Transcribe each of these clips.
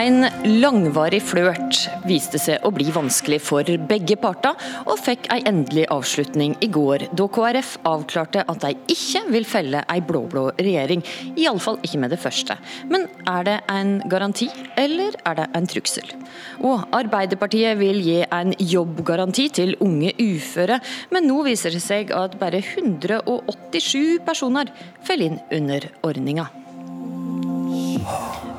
En langvarig flørt viste seg å bli vanskelig for begge parter, og fikk en endelig avslutning i går, da KrF avklarte at de ikke vil felle en blå-blå regjering. Iallfall ikke med det første. Men er det en garanti, eller er det en trussel? Og Arbeiderpartiet vil gi en jobbgaranti til unge uføre, men nå viser det seg at bare 187 personer faller inn under ordninga.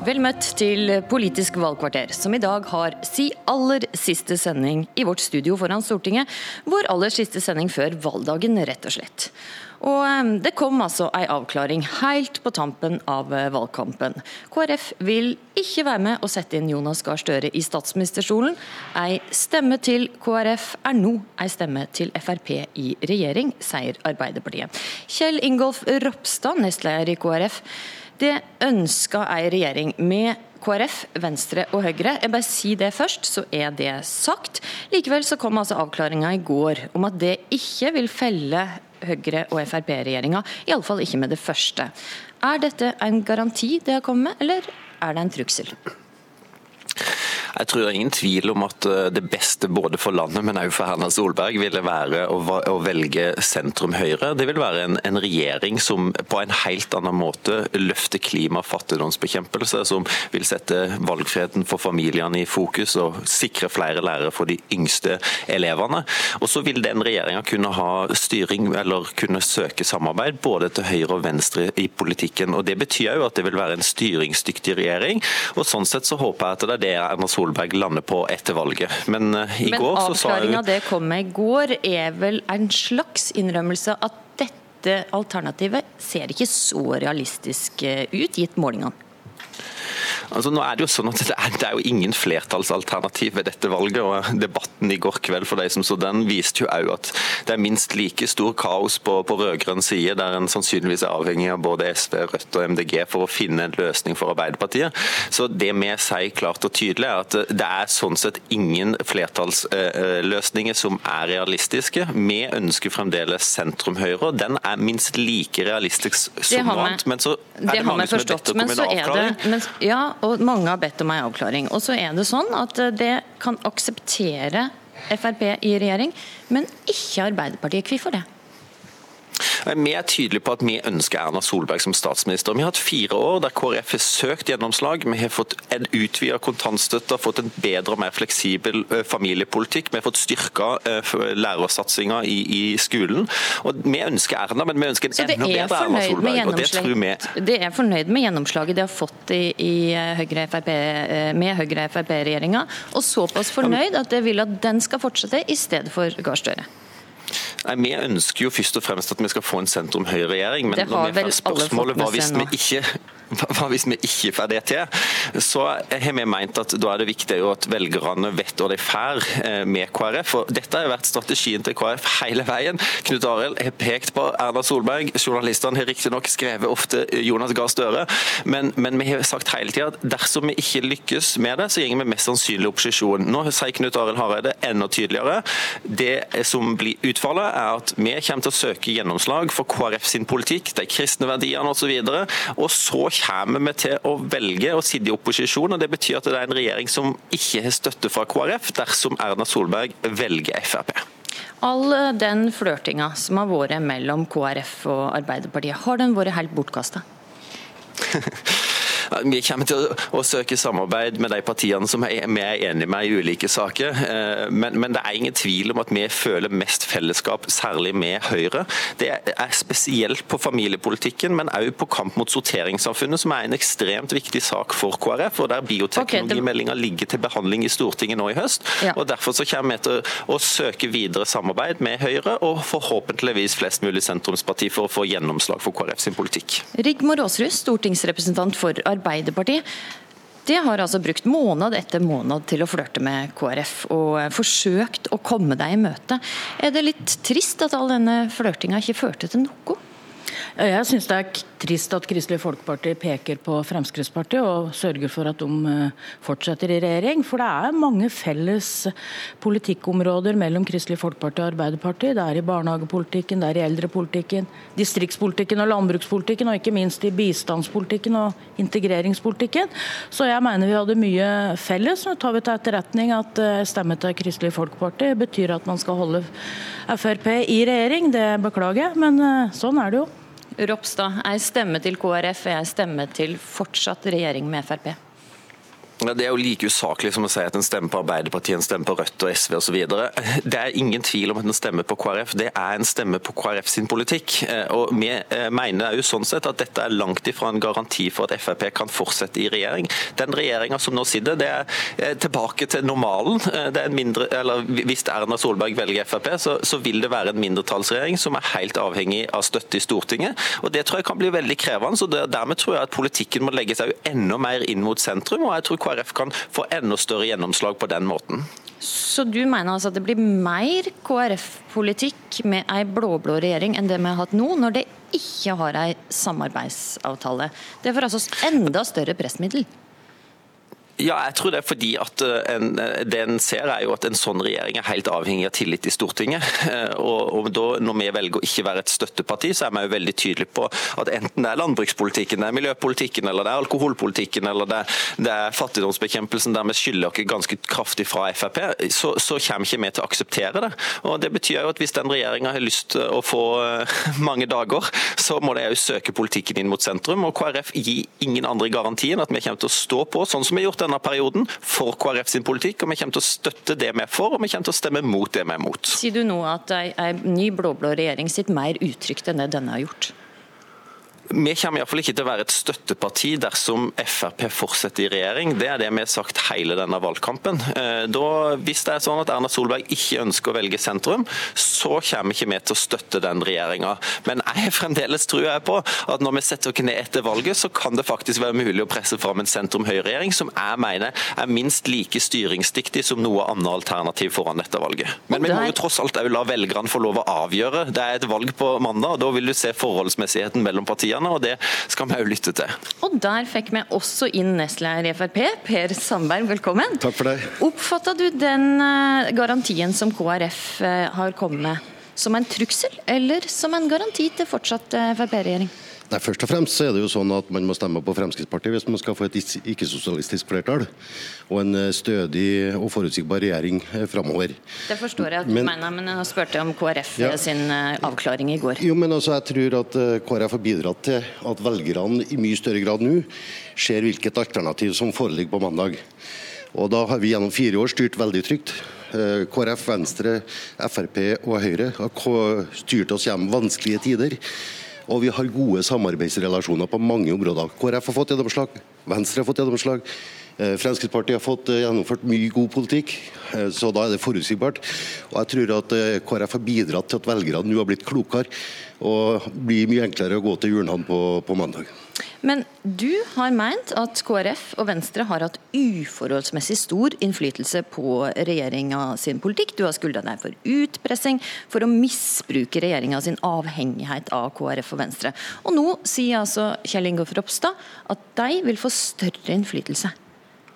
Vel møtt til Politisk valgkvarter, som i dag har si aller siste sending i vårt studio foran Stortinget. Vår aller siste sending før valgdagen, rett og slett. Og Det kom altså ei avklaring helt på tampen av eh, valgkampen. KrF vil ikke være med å sette inn Jonas Gahr Støre i statsministerstolen. Ei stemme til KrF er nå ei stemme til Frp i regjering, sier Arbeiderpartiet. Kjell Ingolf Ropstad, nestleder i KrF. Det ønska ei regjering med KrF, Venstre og Høyre. Jeg bare si det først, så er det sagt. Likevel så kom altså avklaringa i går om at det ikke vil felle Høyre- og Frp-regjeringa, iallfall ikke med det første. Er dette en garanti det har kommet med, eller er det en trussel? Jeg tror ingen tvil om at eh, det beste både for landet, men også for Erna Solberg, ville være å, velge sentrum-høyre. Det vil være en, en, regjering som på en helt annen måte løfter klima- og fattigdomsbekjempelse, som vil sette valgfriheten for familiene i fokus og sikre flere lærere for de yngste elevene. Og så vil den regjeringa kunne ha styring eller kunne søke samarbeid både til høyre og venstre i politikken. og Det betyr jo at det vil være en styringsdyktig regjering. og Sånn sett så håper jeg at det er det Erna Solberg Solberg lander på etter valget. Men uh, i Men går så sa avklaringa det kom med i går, er vel en slags innrømmelse at dette alternativet ser ikke så realistisk eh, ut, gitt målingene? Altså, nå er Det jo sånn at det er, det er jo ingen flertallsalternativ ved dette valget. og Debatten i går kveld for de som så den, viste jo også at det er minst like stor kaos på, på rød-grønn side, der en sannsynligvis er avhengig av både SV, Rødt og MDG for å finne en løsning for Arbeiderpartiet. Så Det vi sier klart og tydelig, er at det er sånn sett ingen flertallsløsninger som er realistiske. Vi ønsker fremdeles sentrum-høyre, og den er minst like realistisk som noe annet. Men så er det, det mange som er bedt om en avklaring. ja, og mange har bedt om ei avklaring. Og så er det sånn at eh, det kan akseptere Frp i regjering, men ikke Arbeiderpartiet. Hvorfor det? Vi er tydelige på at vi ønsker Erna Solberg som statsminister. Vi har hatt fire år der KrF har søkt gjennomslag. Vi har fått en utvida kontantstøtte, fått en bedre og mer fleksibel familiepolitikk. Vi har fått styrka lærersatsinga i, i, skolen. Og Vi ønsker Erna, men vi ønsker en enda bedre Erna Solberg. og det tror vi. Det er fornøyd med gjennomslaget de har fått i, i Høyre -FRP, med Høyre-Frp-regjeringa, og såpass fornøyd at det vil at den skal fortsette i stedet for Gahr Støre? Nei, Vi ønsker jo først og fremst at vi skal få en sentrum-høyre-regjering. Men når vi får spørsmålet hva hvis vi ikke hva hvis vi ikke får det til? Så har vi meint at da er det viktig at velgerne vet hva de får eh, med KrF. og Dette har vært strategien til KrF hele veien. Knut Arild har pekt på Erna Solberg. Journalistene har riktignok skrevet ofte Jonas Gahr Støre, men, men, vi har sagt hele tida at dersom vi ikke lykkes med det, så går vi mest sannsynlig opposisjon. Nå sier Knut Arild Hareide enda tydeligere. Det som blir utfallet, er at vi kommer til å søke gjennomslag for KrF sin politikk, de kristne verdiene osv. Og, så og så kommer vi til å velge å sitte i opposisjon. og Det betyr at det er en regjering som ikke har støtte fra KrF, dersom Erna Solberg velger Frp. All den flørtinga som har vært mellom KrF og Arbeiderpartiet, har den vært helt bortkasta? Vi kommer til å, søke samarbeid med de partiene som vi er enige med i ulike saker. Eh, men, men, det er ingen tvil om at vi føler mest fellesskap, særlig med Høyre. Det er spesielt på familiepolitikken, men også på kamp mot sorteringssamfunnet, som er en ekstremt viktig sak for KrF. og Der bioteknologimeldinga ligger til behandling i Stortinget nå i høst. Ja. og Derfor så kommer vi til å søke videre samarbeid med Høyre, og forhåpentligvis flest mulig sentrumsparti for å få gjennomslag for KrF sin politikk. Rigmor Aasrud, stortingsrepresentant for Arbeiderpartiet. Arbeiderpartiet det har altså brukt måned etter måned til å flørte med KrF og forsøkt å komme deg i møte. Er det litt trist at all denne flørtinga ikke førte til noe? Jeg syns det er trist at Kristelig Folkeparti peker på Fremskrittspartiet og sørger for at de eh, fortsetter i regjering. For det er mange felles politikkområder mellom Kristelig Folkeparti og Arbeiderpartiet. Det er i barnehagepolitikken, det er i eldrepolitikken, distriktspolitikken og landbrukspolitikken, og ikke minst i bistandspolitikken og integreringspolitikken. Så jeg mener vi hadde mye felles. Nå tar vi til etterretning at eh, stemme til Kristelig Folkeparti betyr at man skal holde Frp i regjering. Det beklager jeg, men eh, sånn er det jo. Ropstad, ei stemme til KrF er ei stemme til fortsatt regjering med Frp? Det er jo like usaklig som å si at en stemmer på Arbeiderpartiet, en stemmer på Rødt og SV osv. Det er ingen tvil om at en stemmer på KrF. Det er en stemme på KrF sin politikk. Eh, og Vi eh, mener jo sånn sett at dette er langt ifra en garanti for at Frp kan fortsette i regjering. Den regjeringa som nå sitter, det er eh, tilbake til normalen. Det mindre, Hvis Erna Solberg velger Frp, så, så vil det være en mindretallsregjering som er helt avhengig av støtte i Stortinget. og Det tror jeg kan bli veldig krevende. og Dermed tror jeg at politikken må legge seg enda mer inn mot sentrum. og jeg tror KrF kan få enda større gjennomslag på den måten. Så du mener altså at det blir mer KrF-politikk med ei blå-blå regjering enn det vi har hatt nå, når det ikke har ei samarbeidsavtale? Det får altså enda større pressmiddel? Ja, jeg tror det er fordi at eh, en, eh, det en ser er jo at en sånn regjering er helt avhengig av tillit i Stortinget. Eh, og, og da, Når vi velger å ikke være et støtteparti, så er vi jo veldig tydelige på at enten det er landbrukspolitikken, det er miljøpolitikken, eller det er alkoholpolitikken, eller det, det er fattigdomsbekjempelsen der vi skylder oss ganske kraftig fra Frp, så, så kommer ikke vi til å akseptere det. Og Det betyr jo at hvis den regjeringa har lyst til å få mange dager, så må de òg søke politikken inn mot sentrum. og KrF gir ingen andre garanti enn at vi kommer til å stå på, sånn som vi har gjort denne perioden for KrF sin politikk, og vi kommer til å støtte det vi er for, og vi kommer til å stemme mot det vi er mot. Sier du nå at ei ny blå-blå regjering sitter mer utrygt enn det denne har gjort? Vi kommer iallfall ikke til å være et støtteparti dersom Frp fortsetter i regjering. Det er det vi har sagt hele denne valgkampen. Eh, da, hvis det er sånn at Erna Solberg ikke ønsker å velge sentrum, så kommer ikke vi til å støtte den regjeringa. Men jeg fremdeles tror jeg på at når vi setter oss ned etter valget, så kan det faktisk være mulig å presse fram en sentrum-høyre-regjering som jeg mener er minst like styringsdyktig som noe annet alternativ foran dette valget. Men vi må jo tross alt òg la velgerne få lov å avgjøre. Det er et valg på mandag, og da vil du se forholdsmessigheten mellom partiene partiene, og det skal vi òg lytte til. Og der fikk vi også inn nestleder i Frp, Per Sandberg, velkommen. Takk for det. Oppfatta du den eh, garantien som KrF eh, har kommet med, som en trussel, eller som en garanti til fortsatt eh, Frp-regjering? Nei, Først og fremst så er det jo sånn at man må stemme på Fremskrittspartiet hvis man skal få et ikke-sosialistisk flertall og en eh, stødig og forutsigbar regjering eh, framover. Det forstår jeg at du men, mener, men jeg spurte om KrF ja, sin eh, avklaring i går. Jo, men altså, Jeg tror at KrF har bidratt til at velgerne i mye større grad nå ser hvilket alternativ som foreligger på mandag. Og Da har vi gjennom fire år styrt veldig trygt. KrF, Venstre, Frp og Høyre har styrt oss gjennom vanskelige tider. Og vi har gode samarbeidsrelasjoner på mange områder. KrF har fått gjennomslag, Venstre har fått gjennomslag. Eh, Fremskrittspartiet har fått eh, gjennomført mye god politikk, eh, så da er det forutsigbart. Og jeg tror at KrF har bidratt til at velgerne nå har blitt klokere og blir mye enklere å gå til urnene på, på mandag. Men du har meint at KrF og Venstre har hatt uforholdsmessig stor innflytelse på regjeringa sin politikk. Du har skylda deg for utpressing, for å misbruke regjeringa sin avhengighet av KrF og Venstre. Og nå sier altså Kjell Ingolf Ropstad at de vil få større innflytelse.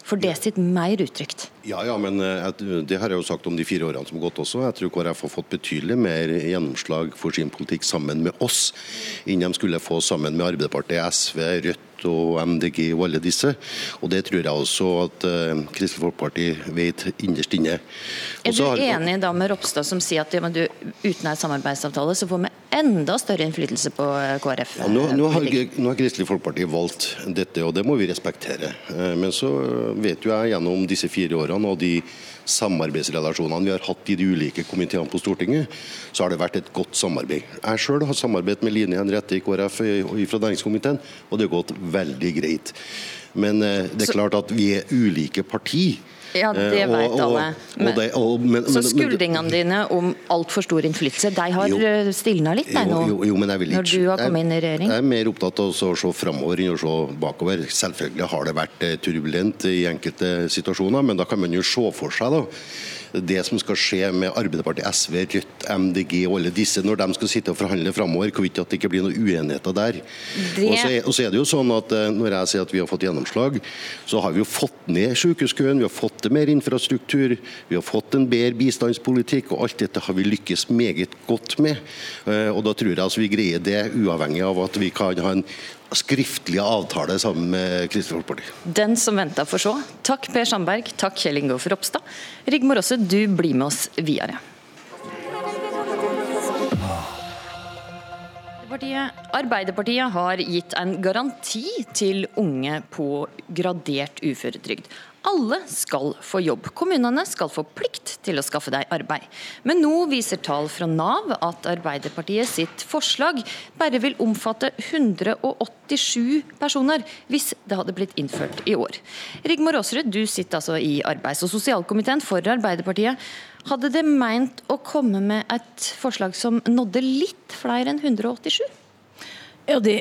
For det sitter mer uttrykt. Ja, ja, men eh, det har jeg jo sagt om de fire årene som har gått også. Jeg tror KrF har fått betydelig mer gjennomslag for sin politikk sammen med oss enn de skulle få sammen med Arbeiderpartiet, SV, Rødt og MDG og alle disse. Og Det tror jeg også at uh, Kristelig Folkeparti vet innerst inne. Også er du enig da med Ropstad som sier at ja, du, uten en samarbeidsavtale så får vi enda større innflytelse på eh, KrF? Ja, nå, nå, har, nå, har, Kristelig Folkeparti valgt dette, og det må vi respektere. Men så vet jo jeg gjennom disse fire årene og de samarbeidsrelasjonene vi har hatt i de ulike komiteene på Stortinget, så har det vært et godt samarbeid. Jeg sjøl har samarbeidet med Line Henriette i KrF fra næringskomiteen, og det har gått veldig greit. Men eh, det er klart at vi er ulike parti. Ja, det eh, vet alle. Men, det, og, men, så skuldringene dine om altfor stor innflytelse, de har eh, stilna litt deg nå? Jo, jo, men jeg vil ikke. Når du har kommet inn i regjering? Jeg er mer opptatt av å se framover enn å se bakover. Selvfølgelig har det vært turbulent i enkelte situasjoner, men da kan man jo se for seg da det som skal skje med Arbeiderpartiet, SV, Rødt, MDG og alle disse, når de skal sitte og forhandle framover, hvorvidt at det ikke blir noen uenigheter der. Det... Og, så er, og, så er, det jo sånn at eh, Når jeg sier at vi har fått gjennomslag, så har vi jo fått ned sykehuskøen, vi har fått til mer infrastruktur, vi har fått en bedre bistandspolitikk, og alt dette har vi lykkes meget godt med. Eh, og Da tror jeg altså vi greier det uavhengig av at vi kan ha en skriftlig avtale sammen med Kristelig Folkeparti. Den som venta får se. Takk Per Sandberg, takk Kjell Ingolf Ropstad. Rigmor Aase, du blir med oss videre. Arbeiderpartiet har gitt en garanti til unge på gradert uføretrygd. Alle skal få jobb. Kommunene skal få plikt til å skaffe deg arbeid. Men nå viser tall fra Nav at Arbeiderpartiet sitt forslag bare vil omfatte 187 personer, hvis det hadde blitt innført i år. Rigmor Aasrud, du sitter altså i arbeids- og sosialkomiteen for Arbeiderpartiet. Hadde det meint å komme med et forslag som nådde litt flere enn 187? Ja, det,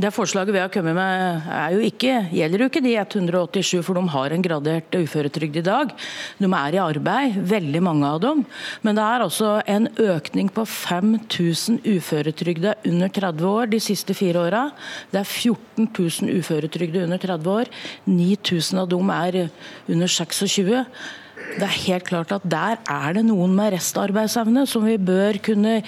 det, forslaget vi har kommet med jo ikke, gjelder jo ikke de 187, for de har en gradert uføretrygd i dag. De er i arbeid, veldig mange av dem. Men det er altså en økning på 5000 uføretrygda under 30 år de siste fire åra. Det er 14 000 uføretrygde under 30 år. 9000 av dem er under 26. Det er helt klart at der er det noen med restarbeidsevne som vi bør kunne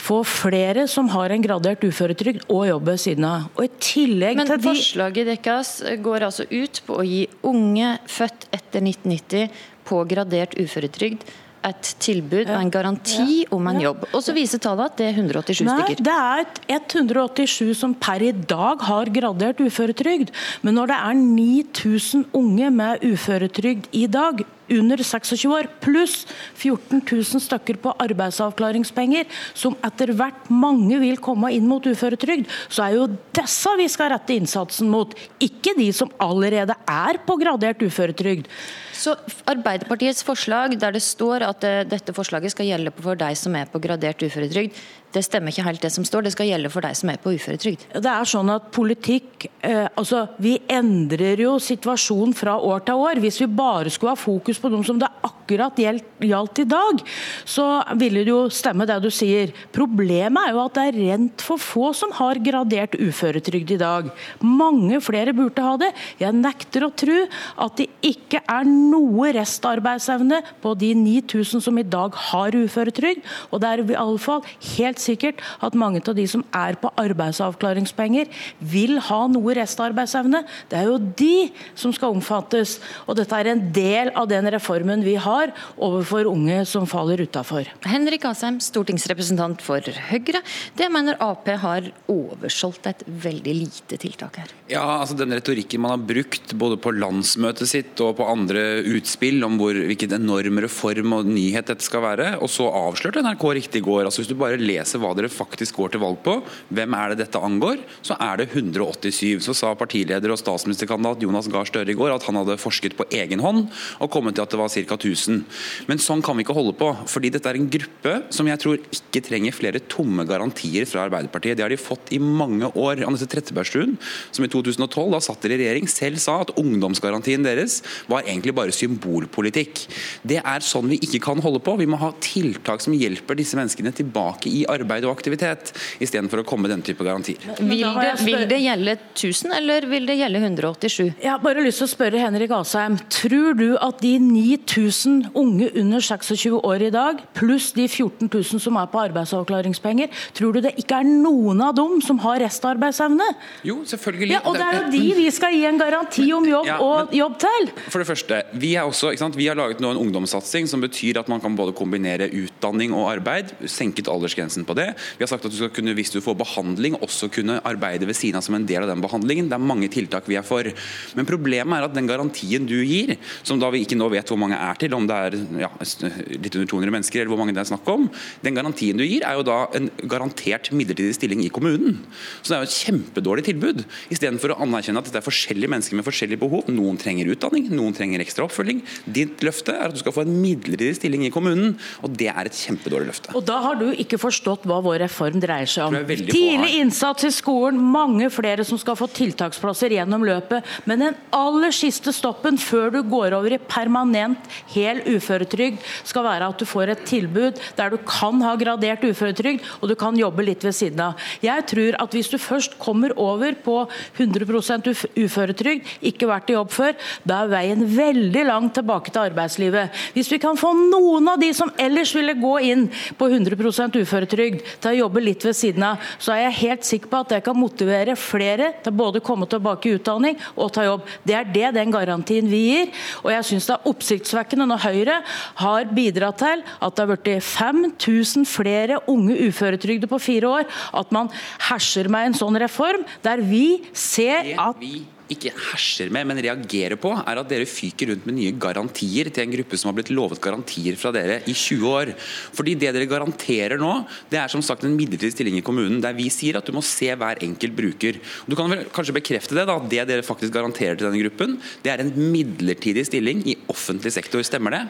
få flere som har en gradert uføretrygd og jobb ved siden av. Og i tillegg Men til de... forslaget deres går altså ut på å gi unge født etter 1990 på gradert uføretrygd et tilbud og en garanti om en jobb. Og så viser tallet at det er 187 Nei, stykker. Det er 187 som per i dag har gradert uføretrygd. Men når det er 9000 unge med uføretrygd i dag, under 26 år, pluss 14 000 stykker på arbeidsavklaringspenger, som etter hvert mange vil komme inn mot uføretrygd, så er jo disse vi skal rette innsatsen mot, ikke de som allerede er på gradert uføretrygd. Så Arbeiderpartiets forslag, der det står at eh, dette forslaget skal gjelde for deg som er på gradert uføretrygd, det stemmer ikke helt det som står. Det skal gjelde for deg som er på uføretrygd. Det er sånn at politikk eh, altså Vi endrer jo situasjonen fra år til år. Hvis vi bare skulle ha fokus på dem som det akkurat gjaldt i dag, så ville det jo stemme det du sier. Problemet er jo at det er rent for få som har gradert uføretrygd i dag. Mange flere burde ha det. Jeg nekter å tro at det ikke er noe restarbeidsevne på de 9000 som i dag har uføretrygd. Og det er i alle fall helt sikkert at mange av de som er på arbeidsavklaringspenger, vil ha noe restarbeidsevne. Det er jo de som skal omfattes. Og dette er en del av den reformen vi har overfor unge som faller utafor. Henrik Asheim, stortingsrepresentant for Høyre. Det mener Ap har oversolgt et veldig lite tiltak her. Ja, altså Den retorikken man har brukt både på landsmøtet sitt og på andre utspill om hvor, hvilken enorm reform og nyhet dette skal være, og så avslørte NRK riktig i går. altså Hvis du bare leser hva dere faktisk går til valg på, hvem er det dette angår, så er det 187. Så sa partileder og statsministerkandidat Jonas Gahr Støre i går at han hadde forsket på egen hånd og kommet til at det var ca. 1000. Men sånn kan vi ikke holde på. fordi dette er en gruppe som jeg tror ikke trenger flere tomme garantier fra Arbeiderpartiet. Det har de fått i mange år. Anette Trettebergstuen, som i 2012 da satt i regjering, selv sa at ungdomsgarantien deres var egentlig bare symbolpolitikk. Det er sånn vi ikke kan holde på. Vi må ha tiltak som hjelper disse menneskene tilbake i arbeid og aktivitet, istedenfor å komme med den type garantier. Vil det, vil det, gjelde 1000, eller vil det gjelde 187? Jeg har bare lyst til å spørre Henrik Asheim. Tror du at de 9000 unge under 26 år i dag, pluss de 14 000 som er på arbeidsavklaringspenger, tror du det ikke er noen av dem som har restarbeidsevne? Jo, selvfølgelig. Ja, og det er jo de vi skal gi en garanti om jobb ja, og jobb til. For det første, vi, også, vi har laget nå en ungdomssatsing som betyr at man kan både kombinere utdanning og arbeid. Senket aldersgrensen på det. Vi har sagt at du skal kunne, hvis du får behandling, også kunne arbeide ved siden av som en del av den behandlingen. Det er mange tiltak vi er for. Men problemet er at den garantien du gir, som da vi ikke nå vet hvor mange er til, om det er ja, litt under 200 mennesker eller hvor mange det er snakk om, den garantien du gir er jo da en garantert midlertidig stilling i kommunen. Så det er jo et kjempedårlig tilbud. Istedenfor å anerkjenne at det er forskjellige mennesker med forskjellige behov. Noen trenger utdanning, noen trenger ekstra oppfølging. Ditt løfte er at du skal få en midlertidig stilling i kommunen, og det er et kjempedårlig løfte. Og da har du ikke forstått hva vår reform dreier seg om. Tidlig innsats i skolen, mange flere som skal få tiltaksplasser gjennom løpet. Men den aller siste stoppen før du går over i permanent, helt hel uføretrygd skal være at du får et tilbud der du kan ha gradert uføretrygd, og du kan jobbe litt ved siden av. Jeg tror at hvis du først kommer over på 100% uføretrygd, ikke vært i jobb før, da er veien veldig langt tilbake til arbeidslivet. Hvis vi kan få noen av de som ellers ville gå inn på 100 uføretrygd, til å jobbe litt ved siden av, så er jeg helt sikker på at det kan motivere flere til både å komme tilbake i utdanning og ta jobb. Det er det den garantien vi gir. Og jeg syns det er oppsiktsvekkende når Høyre har bidratt til at det har blitt 5000 flere unge uføretrygde på fire år, at man herser med en sånn reform, der vi ser at ikke herser med, men reagerer på, er at dere fyker rundt med nye garantier til en gruppe som har blitt lovet garantier fra dere i 20 år. Fordi Det dere garanterer nå, det er som sagt en midlertidig stilling i kommunen, der vi sier at du må se hver enkelt bruker. Du kan vel kanskje bekrefte det, da, at det dere faktisk garanterer til denne gruppen, det er en midlertidig stilling i offentlig sektor. Stemmer det?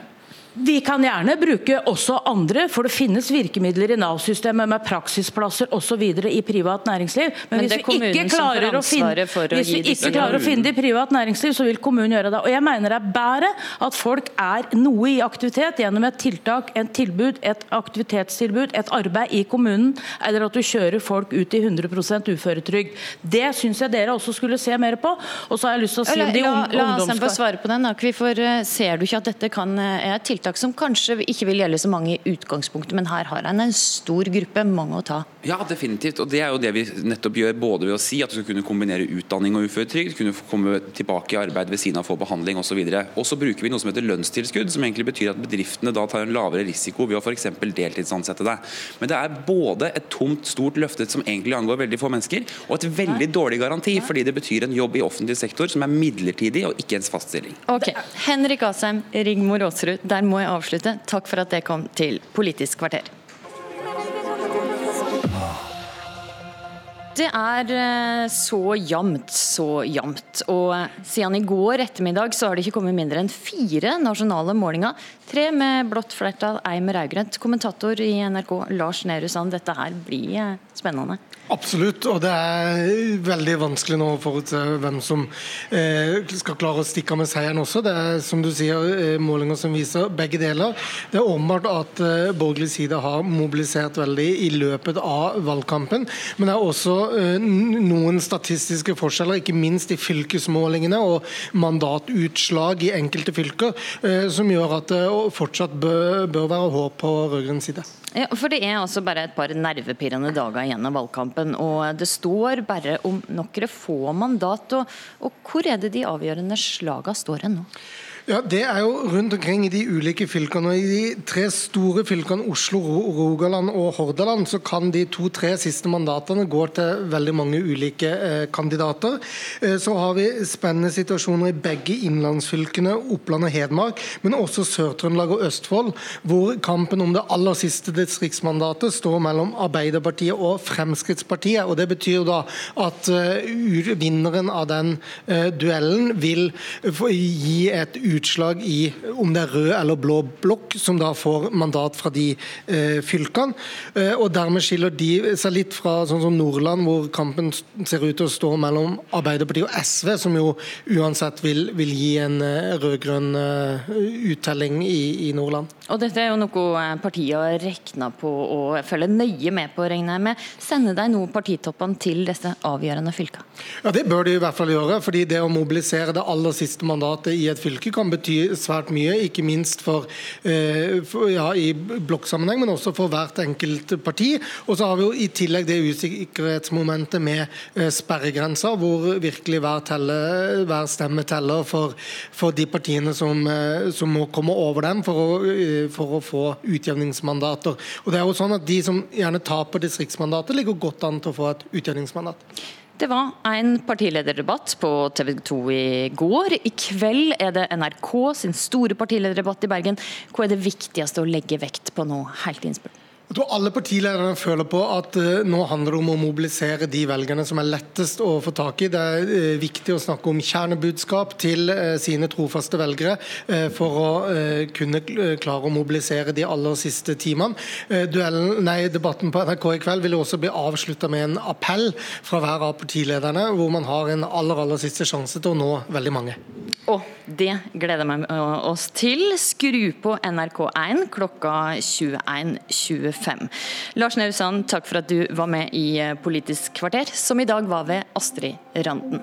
Vi kan gjerne bruke også andre, for det finnes virkemidler i Nav-systemet med praksisplasser osv. i privat næringsliv. Men, Men hvis, vi ikke, klarer å, finne, hvis vi ikke klarer å finne det i privat næringsliv, så vil kommunen gjøre det. Og jeg mener det er bedre at folk er noe i aktivitet gjennom et tiltak, et tilbud, et aktivitetstilbud, et arbeid i kommunen, eller at du kjører folk ut i 100% uføretrygd. Det syns jeg dere også skulle se mer på. Og så har jeg lyst til å si om la, la, la oss svare på den. Akvifor, eh, ser du ikke at dette kan, eh, er et tiltak tiltak som kanskje ikke vil gjelde så mange i utgangspunktet, men her har en en stor gruppe, mange å ta. Ja, definitivt. Og det er jo det vi nettopp gjør, både ved å si at du skal kunne kombinere utdanning og uføretrygd, kunne komme tilbake i arbeid ved siden av å få behandling osv. Og så bruker vi noe som heter lønnstilskudd, som egentlig betyr at bedriftene da tar en lavere risiko ved å f.eks. deltidsansette deg. Men det er både et tomt, stort løfte som egentlig angår veldig få mennesker, og et veldig dårlig garanti, fordi det betyr en jobb i offentlig sektor som er midlertidig og ikke ens fast stilling. Ok, Henrik Asheim, Rigmor Aasrud, der må jeg avslutte. Takk for at det kom til Politisk kvarter. Det er eh, så jamt, så jamt. Og siden i går ettermiddag så har det ikke kommet mindre enn fire nasjonale målinger. Tre med blått flertall, ei med rød-grønt. Kommentator i NRK Lars Nehru Sand, dette her blir eh, spennende. Absolutt, og det er veldig vanskelig nå å forutse hvem som eh, skal klare å stikke av med seieren også. Det er som du sier, målinger som viser begge deler. Det er åpenbart at borgerlig side har mobilisert veldig i løpet av valgkampen. Men det er også noen statistiske forskjeller, ikke minst i fylkesmålingene og mandatutslag i enkelte fylker, eh, som gjør at det fortsatt bør, bør være håp på rød-grønn side. Ja, for Det er altså bare et par nervepirrende dager igjen av valgkampen. og Det står bare om noen få mandat. Og, og hvor er det de avgjørende slagene står hen nå? Ja, Det er jo rundt omkring i de ulike fylkene. og I de tre store fylkene Oslo, Rogaland og Hordaland så kan de to-tre siste mandatene gå til veldig mange ulike eh, kandidater. Eh, så har vi spennende situasjoner i begge innlandsfylkene, Oppland og Hedmark, men også Sør-Trøndelag og Østfold, hvor kampen om det aller siste distriktsmandatet står mellom Arbeiderpartiet og Fremskrittspartiet. og Det betyr da at uh, vinneren av den uh, duellen vil gi et utslag i om det er rød eller blå blokk som da får mandat fra de eh, fylkene. Eh, og Dermed skiller de seg litt fra sånn som Nordland, hvor kampen ser ut til å stå mellom Arbeiderpartiet og SV, som jo uansett vil, vil gi en eh, rød-grønn eh, uttelling i, i, Nordland. Og Dette er jo noe eh, partiet har regna på og følger nøye med på, regner jeg med. Sender de nå partitoppene til disse avgjørende fylkene? Ja, Det bør de i hvert fall gjøre. fordi det å mobilisere det aller siste mandatet i et fylke kan bety svært mye, ikke minst for, eh, for ja, i blokksammenheng, men også for hvert enkelt parti. Og så har vi jo i tillegg det usikkerhetsmomentet med eh, sperregrenser, hvor virkelig hver, telle, hver stemme teller for, for, de partiene som, eh, som, må komme over dem for å, for å få utjevningsmandater. Og det er jo sånn at De som gjerne taper distriktsmandatet, ligger godt an til å få et utjevningsmandat. Det var en partilederdebatt på TV 2 i går. I kveld er det NRK sin store partilederdebatt i Bergen. Hva er det viktigste å legge vekt på nå, helt innspurt? Jeg tror alle partilederne føler på at uh, nå handler det om å mobilisere de velgerne som er lettest å få tak i. Det er uh, viktig å snakke om kjernebudskap til uh, sine trofaste velgere for å kunne klare å mobilisere de aller siste timene. Duellen, nei, debatten på NRK i kveld vil også bli avslutta med en appell fra hver av partilederne, hvor man har en aller, aller siste sjanse til å nå veldig mange. Og det gleder meg oss til. Skru på NRK1 klokka 21.25. Lars Nehru takk for at du var med i Politisk kvarter, som i dag var ved Astrid Randen.